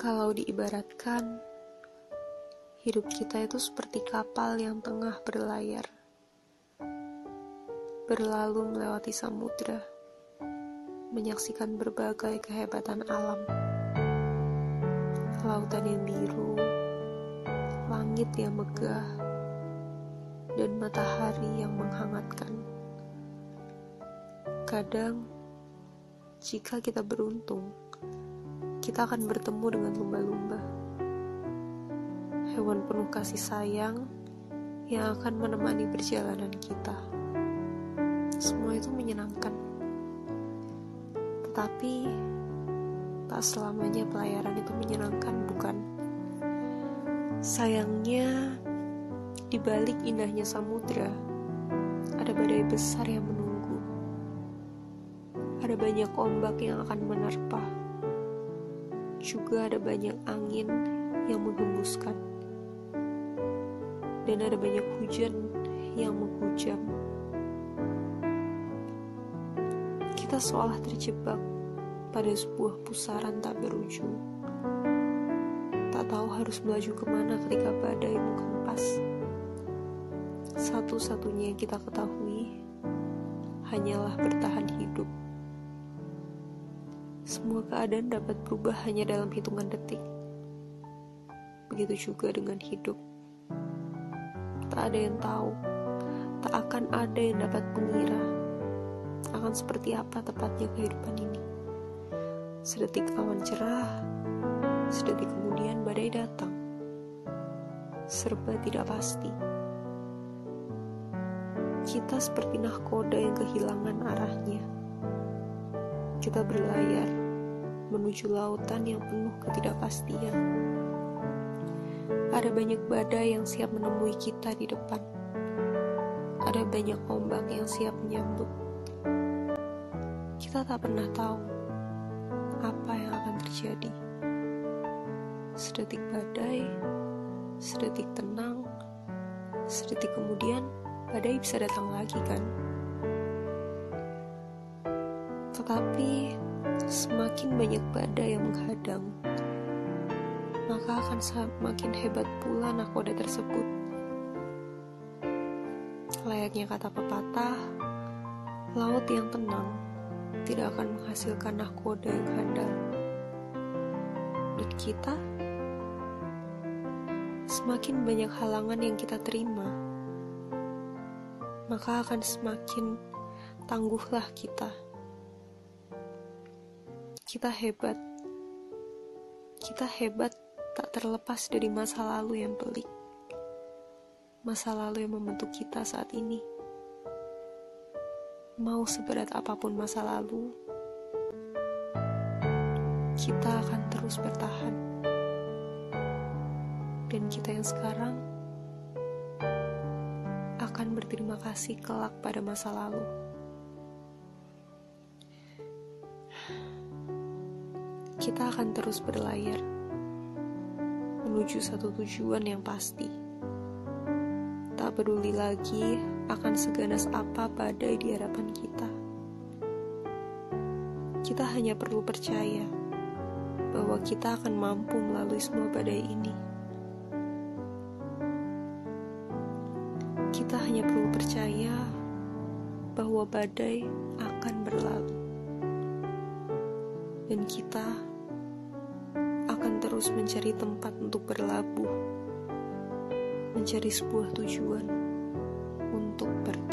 Kalau diibaratkan, hidup kita itu seperti kapal yang tengah berlayar, berlalu melewati samudra, menyaksikan berbagai kehebatan alam, lautan yang biru, langit yang megah, dan matahari yang menghangatkan. Kadang, jika kita beruntung, kita akan bertemu dengan lumba-lumba. Hewan penuh kasih sayang yang akan menemani perjalanan kita. Semua itu menyenangkan. Tetapi, tak selamanya pelayaran itu menyenangkan, bukan? Sayangnya, di balik indahnya samudra, ada badai besar yang menunggu ada banyak ombak yang akan menerpa. Juga ada banyak angin yang menghembuskan. Dan ada banyak hujan yang menghujam. Kita seolah terjebak pada sebuah pusaran tak berujung. Tak tahu harus melaju ke mana ketika badai menghempas. Satu-satunya yang kita ketahui hanyalah bertahan hidup. Semua keadaan dapat berubah hanya dalam hitungan detik. Begitu juga dengan hidup. Tak ada yang tahu, tak akan ada yang dapat mengira akan seperti apa tepatnya kehidupan ini. Sedetik awan cerah, sedetik kemudian badai datang. Serba tidak pasti. Kita seperti nahkoda yang kehilangan arahnya. Kita berlayar menuju lautan yang penuh ketidakpastian. Ada banyak badai yang siap menemui kita di depan. Ada banyak ombak yang siap menyambut. Kita tak pernah tahu apa yang akan terjadi. Sedetik badai, sedetik tenang, sedetik kemudian badai bisa datang lagi kan? Tetapi semakin banyak badai yang menghadang, maka akan semakin hebat pula nakoda tersebut. Layaknya kata pepatah, laut yang tenang tidak akan menghasilkan nakoda yang handal. Dan kita, semakin banyak halangan yang kita terima, maka akan semakin tangguhlah kita. Kita hebat. Kita hebat tak terlepas dari masa lalu yang pelik. Masa lalu yang membentuk kita saat ini. Mau seberat apa pun masa lalu, kita akan terus bertahan. Dan kita yang sekarang akan berterima kasih kelak pada masa lalu. Kita akan terus berlayar menuju satu tujuan yang pasti. Tak peduli lagi akan seganas apa badai di hadapan kita. Kita hanya perlu percaya bahwa kita akan mampu melalui semua badai ini. Kita hanya perlu percaya bahwa badai akan berlalu, dan kita harus mencari tempat untuk berlabuh, mencari sebuah tujuan untuk ber.